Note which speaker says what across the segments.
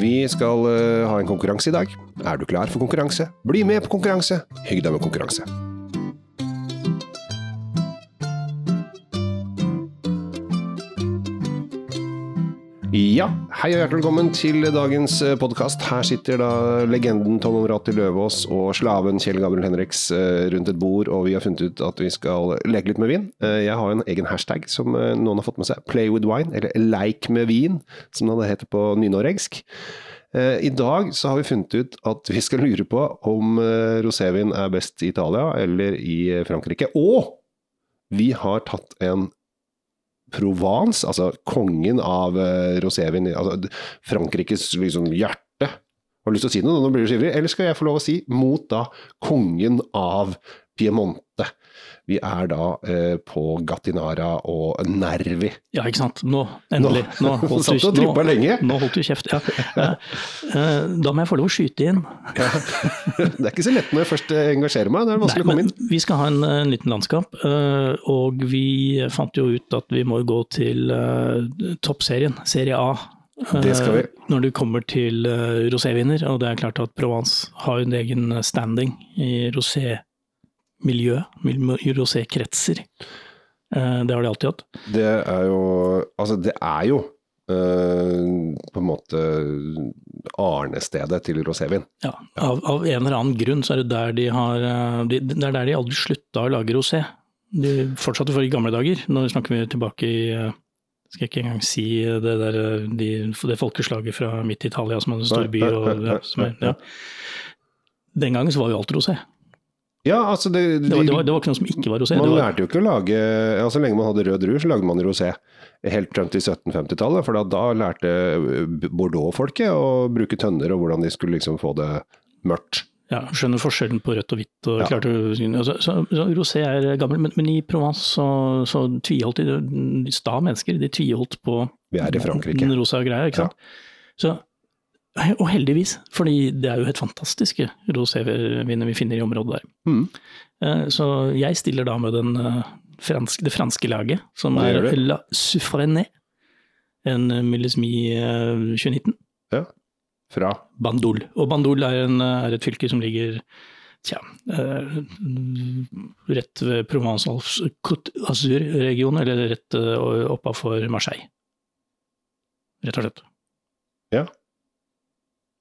Speaker 1: Vi skal eh, ha en konkurranse i dag. Er du klar for konkurranse? Bli med på konkurranse! Hygg deg med konkurranse. Ja, hei og hjertelig velkommen til dagens podkast. Her sitter da legenden Tom Omrati Løvaas og slaven Kjell Gabriel Henriks eh, rundt et bord, og vi har funnet ut at vi skal leke litt med vin. Eh, Jeg har en egen hashtag som eh, noen har fått med seg. Play with wine, eller leik med vin, som det heter på nynorsksk. Eh, I dag så har vi funnet ut at vi skal lure på om eh, rosévin er best i Italia eller i eh, Frankrike. Og vi har tatt en Provence, altså kongen av eh, rosévin, altså Frankrikes liksom hjerte. Har du lyst til å si noe? Nå blir du så ivrig. Eller skal jeg få lov å si mot da kongen av Piemonte? Vi er da eh, på Gattinara og Nervi.
Speaker 2: Ja, ikke sant. Nå, endelig. Nå, holdt
Speaker 1: du, lenge.
Speaker 2: Nå holdt du kjeft. Ja. Eh, Da må jeg få lov å skyte inn.
Speaker 1: Det er ikke så lett når jeg først eh, engasjerer meg. Det er vanskelig å komme inn.
Speaker 2: vi skal ha en, en liten landskap, eh, og vi fant jo ut at vi må gå til toppserien, serie A.
Speaker 1: Det skal vi.
Speaker 2: Når du kommer til roséviner, og det er klart at Provence har en egen standing i rosémiljø, mil- i rosékretser. Eh, Det har de alltid hatt.
Speaker 1: Det er jo Altså, det er jo eh, på en måte arnestedet til rosévin.
Speaker 2: Ja, av, av en eller annen grunn så er det der de har eh, de, Det er der de aldri slutta å lage rosé. De fortsatte for i gamle dager. Nå snakker vi tilbake i Skal jeg ikke engang si det der de, det folkeslaget fra midt i Italia som hadde en stor by og ja, som er, ja. Den gangen så var jo alt rosé.
Speaker 1: Ja, altså det,
Speaker 2: Det var, det, var, det var ikke noe som ikke var rosé.
Speaker 1: Man
Speaker 2: var,
Speaker 1: lærte jo ikke å lage ja, Så lenge man hadde rød drue, så lagde man rosé. Helt frem til 1750-tallet, for da, da lærte Bordeaux-folket å bruke tønner, og hvordan de skulle liksom få det mørkt.
Speaker 2: ja, skjønner forskjellen på rødt og hvitt. Og
Speaker 1: Ja.
Speaker 2: klarte, å- altså, så, så rosé er gammel, men, men i Provence så, så tviholdt de, de sta mennesker, de tviholdt på
Speaker 1: Vi er i Frankrike.
Speaker 2: Den rosa greia, ikke sant. Så, og heldigvis, fordi det er jo helt fantastiske roséviner vi finner i området der.
Speaker 1: Mm.
Speaker 2: Eh, Så jeg stiller da med den, eh, fransk, det franske laget, som er. La Suffrené, en millesmi 2019. Ja.
Speaker 1: Fra
Speaker 2: Bandol. Og Bandol er, en, er et fylke som ligger tja, eh, rett ved Provence-Alpes Côte d'Azur-regionen, eller rett oppafor Marseille. Rett og slett.
Speaker 1: Og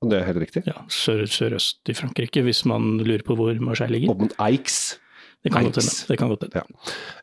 Speaker 1: det er helt riktig.
Speaker 2: Ja, sør, sørøst i Frankrike, hvis man lurer på hvor Marseille ligger.
Speaker 1: Opp mot Eiks.
Speaker 2: Det kan godt hende. Kan godt hende.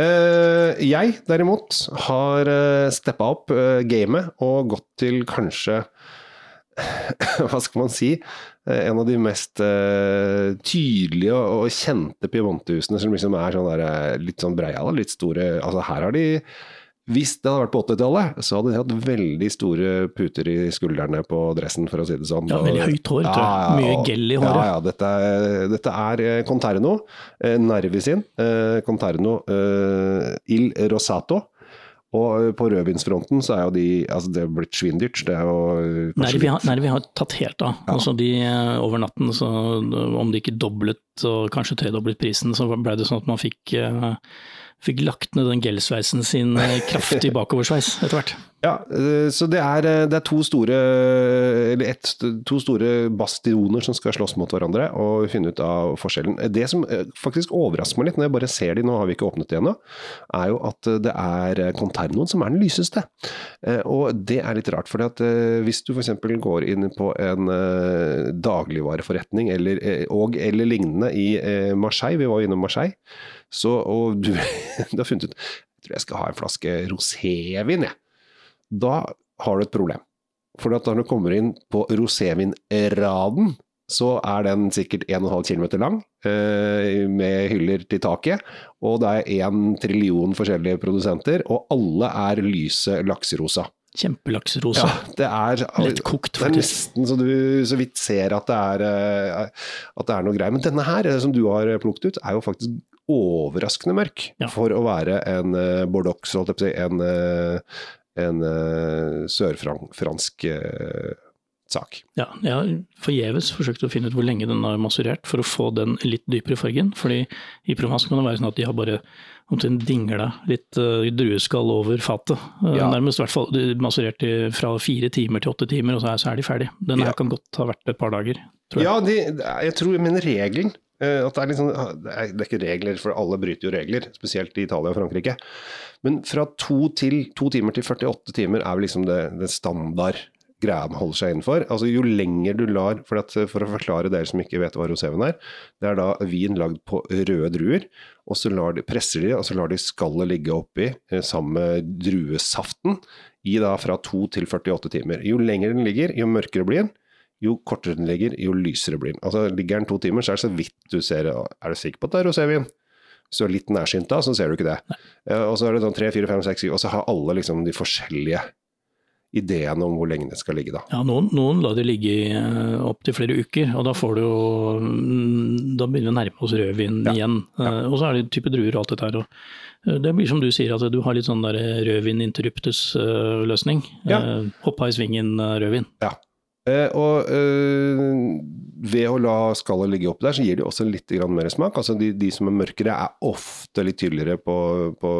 Speaker 1: Eh, jeg derimot har uh, steppa opp eh, gamet og gått til kanskje Hva skal man si? Eh, en av de mest uh, tydelige og, og kjente Piemonte-husene som liksom er sånn der, eh, litt sånn breiale, litt store Altså her har de hvis det hadde vært på 80-tallet, så hadde de hatt veldig store puter i skuldrene på dressen, for å si det sånn.
Speaker 2: Ja, veldig høyt hår.
Speaker 1: Ja, ja,
Speaker 2: Mye
Speaker 1: gell
Speaker 2: gel i håret.
Speaker 1: Ja, ja, dette dette er eh, Conterno, eh, Nervi sin. Eh, Conterno Il Rosato. Og på rødvinsfronten så er jo de Altså, det er blitt svindyrt. Det er jo
Speaker 2: Nervi har, Nervi har tatt helt av.
Speaker 1: Ja.
Speaker 2: Altså de, over natten, så om de ikke doblet og kanskje tredoblet prisen, så ble det sånn at man fikk, fikk lagt ned den gelsveisen sin eh, kraftig bakoversveis etter hvert.
Speaker 1: Ja, eh, så det er, eh, det er to store Eller et, to store bastioner som skal slåss mot hverandre og finne ut av forskjellen. Det som faktisk overrasker meg litt når jeg bare ser de, nå har vi ikke åpnet de ennå, er jo at det er Conternoen som er den lyseste. Og det er litt rart, for hvis du f.eks. går inn på en dagligvareforretning eller, og eller lignende i Marseille, vi var jo innom Marseille, så, og du, du har funnet ut jeg tror jeg skal ha en flaske rosévin, jeg da har du et problem. For når du kommer inn på rosévinraden, så er den sikkert 1,5 km lang, eh, med hyller til taket. Og det er én trillion forskjellige produsenter, og alle er lyse lakserosa.
Speaker 2: Kjempelakserosa.
Speaker 1: Ja, det er,
Speaker 2: Lettkokt,
Speaker 1: det er nesten så du så vidt ser at det er, eh, at det er noe greier. Men denne her, eh, som du har plukket ut, er jo faktisk overraskende mørk
Speaker 2: Ja.
Speaker 1: for å være en uh, Bordeaux, holdt jeg på å si, en, eh, en uh, sørfransk eh, sak.
Speaker 2: Ja, jeg har forgjeves forsøkt å finne ut hvor lenge den har massurert for å få den litt dypere fargen. fordi i Provence kan det være sånn at de har bare omtrent dingla litt uh, drueskall over fatet. Uh,
Speaker 1: Ja.
Speaker 2: Nærmest i hvert fall massurert i fra fire timer til åtte timer, og så er, så er de ferdig. Den
Speaker 1: Ja.
Speaker 2: kan godt ha vært et par dager, tror jeg.
Speaker 1: Ja, de, jeg tror, men regelen eh, at det er, det, er, det er ikke regler, for alle bryter jo regler, spesielt i Italia og Frankrike. Men fra to, til, to timer til 48 timer er vel liksom det, det standard greia man holder seg innenfor. Altså Jo lenger du lar For, at, for å forklare dere som ikke vet hva rosévin er, det er da vin lagd på røde druer, og så lar de, presser de, og så lar de skallet ligge oppi eh, sammen med druesaften i da fra 2 til 48 timer. Jo lenger den ligger, jo mørkere blir den. Jo kortere den ligger, jo lysere blir den. Altså Ligger den to timer, så er det så vidt du ser Er du sikker på at det er rosévin? Hvis du er litt nærsynt da, så ser du ikke det. Eh, og så er det sånn 3, 4, 5, 6, 7, og så har alle liksom de forskjellige ideene om hvor lenge det skal ligge, da.
Speaker 2: Ja, noen, noen lar det ligge uh, opptil flere uker, og da får du jo mm, Da begynner vi å nærme oss rødvin
Speaker 1: Ja.
Speaker 2: igjen. Ja. og så er det type druer og alt dette her. Og, eh, det blir som du sier, at du har litt sånn der rødvin interruptus-løsning.
Speaker 1: Ja.
Speaker 2: hoppa i svingen-rødvin.
Speaker 1: Eh, og eh, ved å la skallet ligge oppi der, så gir det også litt mer smak. Altså de, de som er mørkere, er ofte litt tydeligere på, på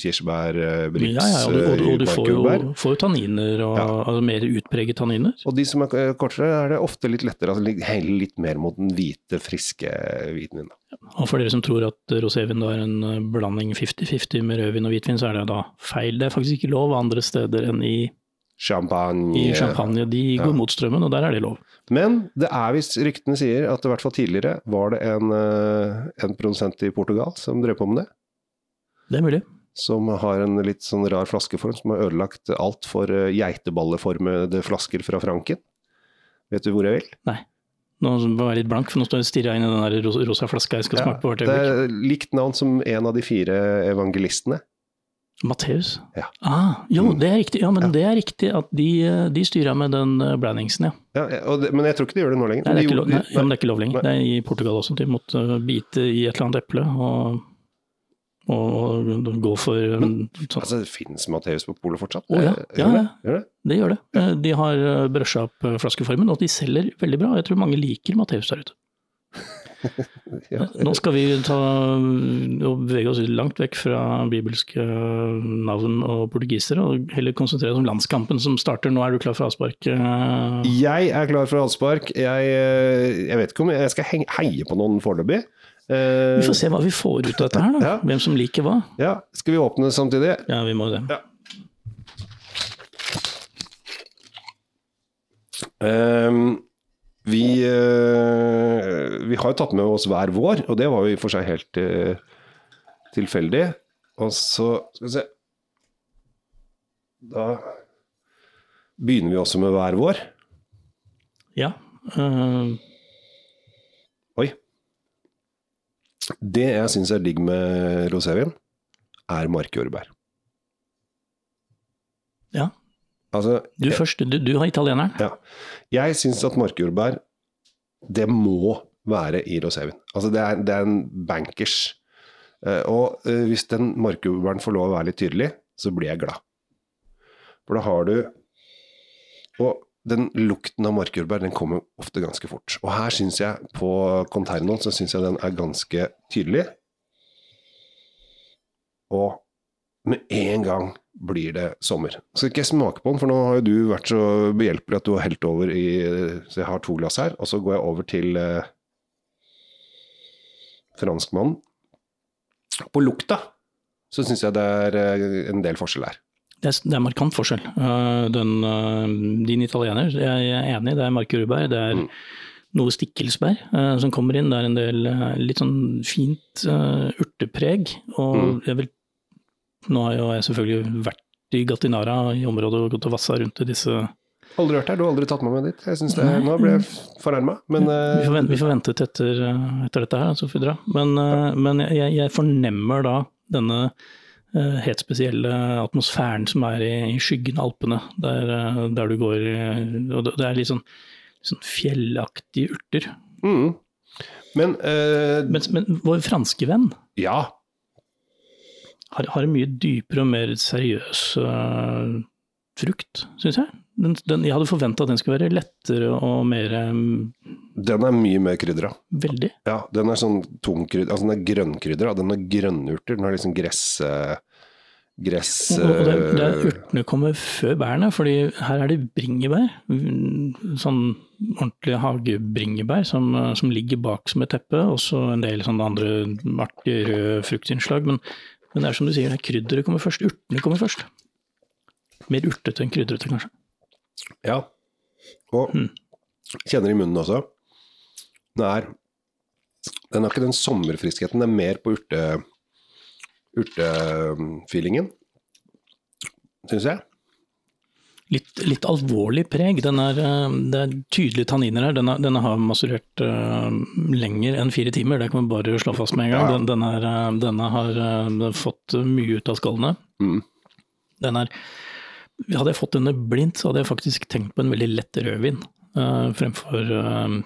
Speaker 1: kirsebær, eh, briks,
Speaker 2: Ja, ja, og, du- og, og du
Speaker 1: eh,
Speaker 2: får jo, får jo tanniner, og
Speaker 1: Ja.
Speaker 2: altså mer utpreget tanniner.
Speaker 1: Og de som er eh, kortere, er det ofte litt lettere. Altså heller litt mer mot den hvite, friske hviten. Da.
Speaker 2: Og for dere som tror at rosévin er en eh, blanding 50-50 med rødvin og hvitvin, så er det da feil. Det er faktisk ikke lov andre steder enn i,
Speaker 1: Champagne.
Speaker 2: i champagne. De går
Speaker 1: Ja.
Speaker 2: mot strømmen, og der er det lov.
Speaker 1: Men det er visst ryktene sier at i hvert fall tidligere var det en, eh, en produsent i Portugal som drev på med det.
Speaker 2: Det er mulig.
Speaker 1: Som har en litt sånn rar flaskeform som har ødelagt alt for eh, geiteballeformede flasker fra Franken. Vet du hvor jeg vil? Nei.
Speaker 2: Nå må jeg være litt blank, for nå står jeg inn i den der rosa, flaska jeg skal smake på hvert
Speaker 1: det er likt navn som en av de fire evangelistene.
Speaker 2: Matteus.
Speaker 1: Ja.
Speaker 2: Ah, jo,
Speaker 1: Mm.
Speaker 2: det er riktig. Ja, men
Speaker 1: Ja.
Speaker 2: det er riktig at de, eh, de styrer med den eh, blandingsen, ja.
Speaker 1: Ja, det, men jeg tror ikke de gjør det nå lenger.
Speaker 2: Nei, det er ikke lov, nei, men det er ikke lov lenger.
Speaker 1: Nei.
Speaker 2: Det er i Portugal også. De måtte eh, bite i et eller annet eple og, og, og gå for men, sånn.
Speaker 1: Altså, det finnes Matteus på polet fortsatt?
Speaker 2: Å, ja. Ja,
Speaker 1: det?
Speaker 2: ja.
Speaker 1: Gjør det?
Speaker 2: Det gjør det. De har brøsja opp flaskeformen, og de selger veldig bra. Jeg tror mange liker Matteus der ute.
Speaker 1: Ja.
Speaker 2: Nå skal vi ta og bevege oss langt vekk fra bibelske navn og portugisere, og heller konsentrere oss om landskampen som starter. Nå er du klar for avspark? eh?
Speaker 1: Jeg er klar for avspark. Jeg, eh, jeg vet ikke om jeg skal heie på noen foreløpig. Eh,
Speaker 2: Vi får se hva vi får ut av dette her, da.
Speaker 1: Ja.
Speaker 2: Hvem som liker hva.
Speaker 1: Ja, skal vi åpne samtidig?
Speaker 2: Ja, vi må det.
Speaker 1: Ja. Ehm, vi, eh, vi har jo tatt med oss hver vår, og det var jo i og for seg helt eh, tilfeldig. Og så skal vi se Da begynner vi også med hver vår.
Speaker 2: Ja. Uh...
Speaker 1: Oi. Det jeg syns er digg med rosévin, er markjordbær.
Speaker 2: ja.
Speaker 1: Altså,
Speaker 2: Du først. Du, du har italieneren.
Speaker 1: Ja. Jeg syns at markjordbær, det må være i rosévin. Altså det er, det er en bankers. Eh, og eh, hvis den markjordbæren får lov å være litt tydelig, så blir jeg glad. For da har du Og den lukten av markjordbær den kommer ofte ganske fort. Og her syns jeg, på Conterno, så syns jeg den er ganske tydelig. Og med en gang blir det sommer. Skal ikke jeg smake på den, for nå har jo du vært så behjelpelig at du har helt over i Så jeg har to glass her, og så går jeg over til eh, franskmannen. På lukta så syns jeg det er eh, en del forskjell her.
Speaker 2: Det er, det er markant forskjell. Eh, Den, eh, din italiener, jeg er enig, det er markurubær. Det er
Speaker 1: Mm.
Speaker 2: noe stikkelsbær som kommer inn. Det er en del litt sånn fint urtepreg. Og
Speaker 1: Mm.
Speaker 2: jeg vil Nå har jo jeg selvfølgelig vært i Gatinara, i området og gått og vassa rundt i disse
Speaker 1: Aldri vært her, du har aldri tatt med meg dit. Jeg synes det,
Speaker 2: Nei.
Speaker 1: Nå ble jeg fornærma, men
Speaker 2: Vi
Speaker 1: eh,
Speaker 2: får, vente, vi får vente etter, eh, etter dette her, så får vi dra. Men, eh, men jeg, jeg fornemmer da denne eh, helt spesielle atmosfæren som er i, i skyggen av Alpene, der, eh, der du går Og det det er litt sånn, sånn fjellaktige urter.
Speaker 1: mm. Men uh,
Speaker 2: Men, men vår franske venn
Speaker 1: ja.
Speaker 2: Har, har en mye dypere og mer seriøs uh, frukt, syns jeg. Den, den, jeg hadde forventa at den skulle være lettere og mer um,
Speaker 1: Den er mye mer krydra.
Speaker 2: Veldig.
Speaker 1: Ja, den er sånn tungkrydder, altså den er grønnkrydra. Den har grønnurter. Den har liksom gress... Uh, Gress...
Speaker 2: Og, og det, det er
Speaker 1: eh,
Speaker 2: urtene kommer før bærene, fordi her er det bringebær. mm, Sånn ordentlige hagebringebær som, som ligger bak som et teppe, og så en del sånne andre artige røde fruktinnslag. Men, men det er som du sier, er krydderet kommer først. Urtene kommer først. Mer urtete enn krydrete, kanskje.
Speaker 1: Ja. Og
Speaker 2: Mm.
Speaker 1: kjenner i munnen også. Den er Den har ikke den sommerfriskheten, den er mer på urte urtefeelingen, syns jeg.
Speaker 2: Litt, litt alvorlig preg. Den er, eh, det er tydelige tanniner her. Denne, denne har masurert uh, lenger enn fire timer, det kan vi bare slå fast med en gang.
Speaker 1: Ja.
Speaker 2: Den, den er, eh, denne har uh, fått mye ut av skallene.
Speaker 1: Mm.
Speaker 2: Den er, hadde jeg fått denne blindt, så hadde jeg faktisk tenkt på en veldig lett rødvin. uh, fremfor eh,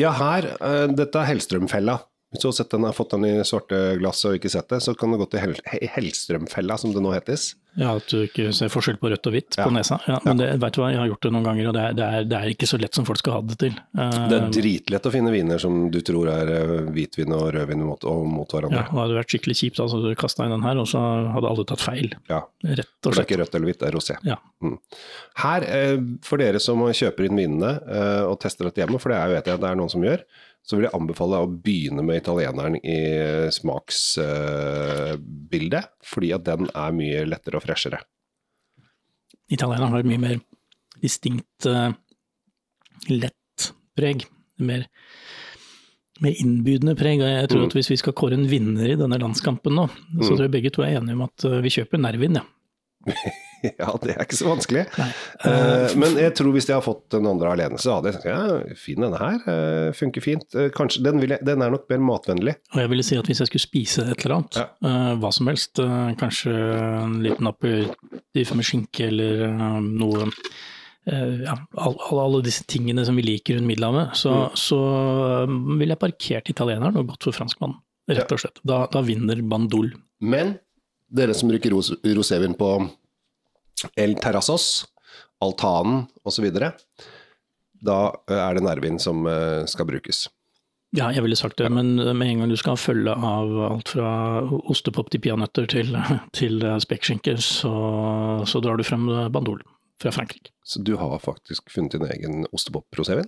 Speaker 1: Ja, her, eh, dette er Hellstrømfella. Har sett den, har fått den i svarte glass og ikke sett det, så kan det gå til Hell Hellstrømfella, som det nå hetes.
Speaker 2: Ja, at du ikke ser forskjell på rødt og hvitt
Speaker 1: Ja.
Speaker 2: på nesa. Ja, men det, vet du hva, jeg har gjort det noen ganger, og det er, det er, det er ikke så lett som folk skal ha det til. Uh,
Speaker 1: Det er dritlett å finne viner som du tror er eh, hvitvin og rødvin mot, og mot
Speaker 2: ja,
Speaker 1: og
Speaker 2: det hadde vært skikkelig kjipt altså, du kasta inn den her, og så hadde alle tatt feil.
Speaker 1: Ja,
Speaker 2: Rett
Speaker 1: for
Speaker 2: og
Speaker 1: det er ikke rødt eller hvitt, det er rosé.
Speaker 2: Ja.
Speaker 1: Mm. Her, eh, for dere som kjøper inn vinene og tester dette hjemme, for det er- vet jeg at det er noen som gjør, så vil jeg anbefale å begynne med italieneren i smaksbildet, fordi at den er mye lettere og freshere.
Speaker 2: Italieneren har et mye mer distinkt, uh, lett preg. Mer, mer innbydende preg. Og jeg tror
Speaker 1: Mm.
Speaker 2: at hvis vi skal kåre en vinner i denne landskampen nå, så
Speaker 1: Mm.
Speaker 2: tror jeg begge to er enige om at eh, vi kjøper Nervin, ja.
Speaker 1: Ja, det er ikke så vanskelig. Eh, men jeg tror hvis jeg har fått den andre alene, så hadde jeg tenkt ja, fin denne her, uh, funker fint. Uh, kanskje, den, jeg, den er nok mer matvennlig.
Speaker 2: Og jeg ville si at hvis jeg skulle spise et eller annet,
Speaker 1: Ja.
Speaker 2: hva som helst, kanskje en liten aperitiff med skinke eller noe ja, alle, alle disse tingene som vi liker rundt Middelhavet, så,
Speaker 1: Mm.
Speaker 2: så ville jeg parkert italieneren og gått for franskmannen. Rett og slett. Da, da vinner Bandol.
Speaker 1: Men dere som bruker ros rosévin på El Terrazos, Altanen osv., da eh, er det nervin som eh, skal brukes.
Speaker 2: Ja, jeg ville sagt det, men med en gang du skal ha følge av alt fra ostepop til peanøtter til, til spekkskinke, så, så drar du frem Bandol fra Frankrike.
Speaker 1: Så du har faktisk funnet din egen ostepop-prosevin?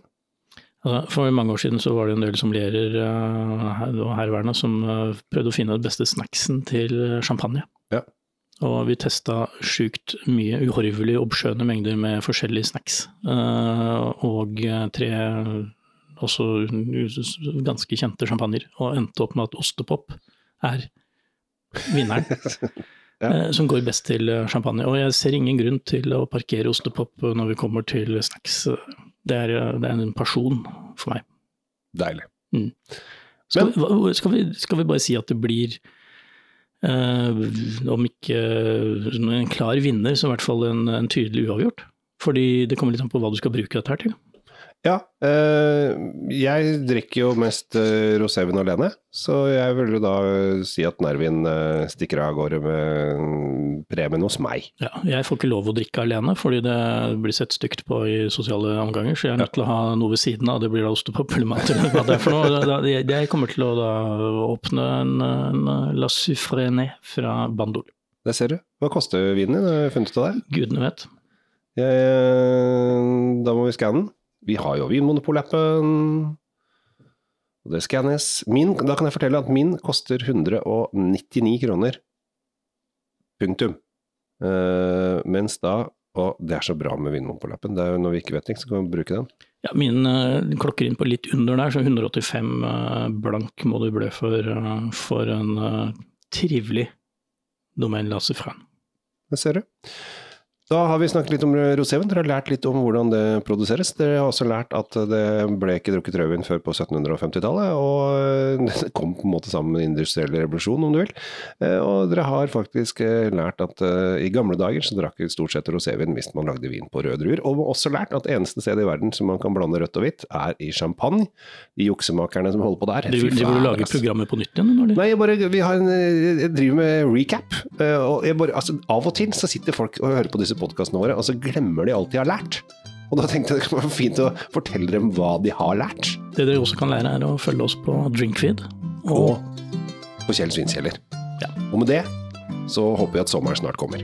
Speaker 2: Altså, for mange år siden så var det en del sommelierer og herværende som eh, prøvde å finne den beste snacksen til champagne. Og vi testa sjukt mye uhorvelig oppskjønne mengder med forskjellige snacks. Eh, og tre også ganske kjente champagner. Og endte opp med at ostepop er vinneren.
Speaker 1: Ja.
Speaker 2: eh, Som går best til eh, champagne. Og jeg ser ingen grunn til å parkere ostepop når vi kommer til snacks. Det er, det er en pasjon for meg.
Speaker 1: Deilig.
Speaker 2: Skal, vi- skal, vi, skal vi bare si at det blir, om ikke en klar vinner, så i hvert fall en, en tydelig uavgjort? Fordi det kommer litt an på hva du skal bruke dette her til.
Speaker 1: Ja, eh, jeg drikker jo mest eh, rosévin alene, så jeg vil jo da eh, si at Nervin stikker av gårde med premien hos meg.
Speaker 2: Ja, jeg får ikke lov å drikke alene, fordi det blir sett stygt på i sosiale omganger, så jeg er nødt til å ha noe ved siden av. Det blir da ostepop eller mat eller hva det er for noe. Jeg kommer til å da åpne en, en La Suffrené fra Bandol.
Speaker 1: Det ser du. Hva koster vinen din? Har du funnet ut av det?
Speaker 2: Gudene vet.
Speaker 1: Jeg, da må vi skanne den. Vi har jo Vinmonopol-appen. Og det skannes. Min, da kan jeg fortelle at min koster 199 kroner. Punktum. Uh, mens da Og det er så bra med Vinmonopol-appen. Det er jo Når vi ikke vet ting, så kan vi bruke den.
Speaker 2: Ja, min uh, klokker inn på litt under der, så 185 uh, blank må du blø for, eh, for en eh, trivelig domain la Suffren.
Speaker 1: Det ser du. Da har vi snakket litt om rosévin. Dere har lært litt om hvordan det produseres. Dere har også lært at det ble ikke drukket rødvin før på 1750-tallet, og det kom på en måte sammen med den industrielle revolusjonen, om du vil. Eh, Og dere har faktisk eh, lært at eh, i gamle dager så drakk vi stort sett rosévin hvis man lagde vin på røde druer, og også lært at eneste sted i verden som man kan blande rødt og hvitt, er i champagne. De juksemakerne som holder på der.
Speaker 2: Du og
Speaker 1: faen,
Speaker 2: lager programmet på nytt igjen? Eller?
Speaker 1: Nei, jeg, bare, vi har en, jeg driver med recap. eh, Og bare, altså, av og til så sitter folk og hører på disse disse podkastene våre, og så glemmer de alt de har lært. Og da tenkte jeg det kan være fint å fortelle dem hva de har lært.
Speaker 2: Det dere også kan lære, er å følge oss på Drinkfeed. Og,
Speaker 1: Og på Kjell Svinkjeller.
Speaker 2: Ja.
Speaker 1: Og med det så håper vi at sommeren snart kommer.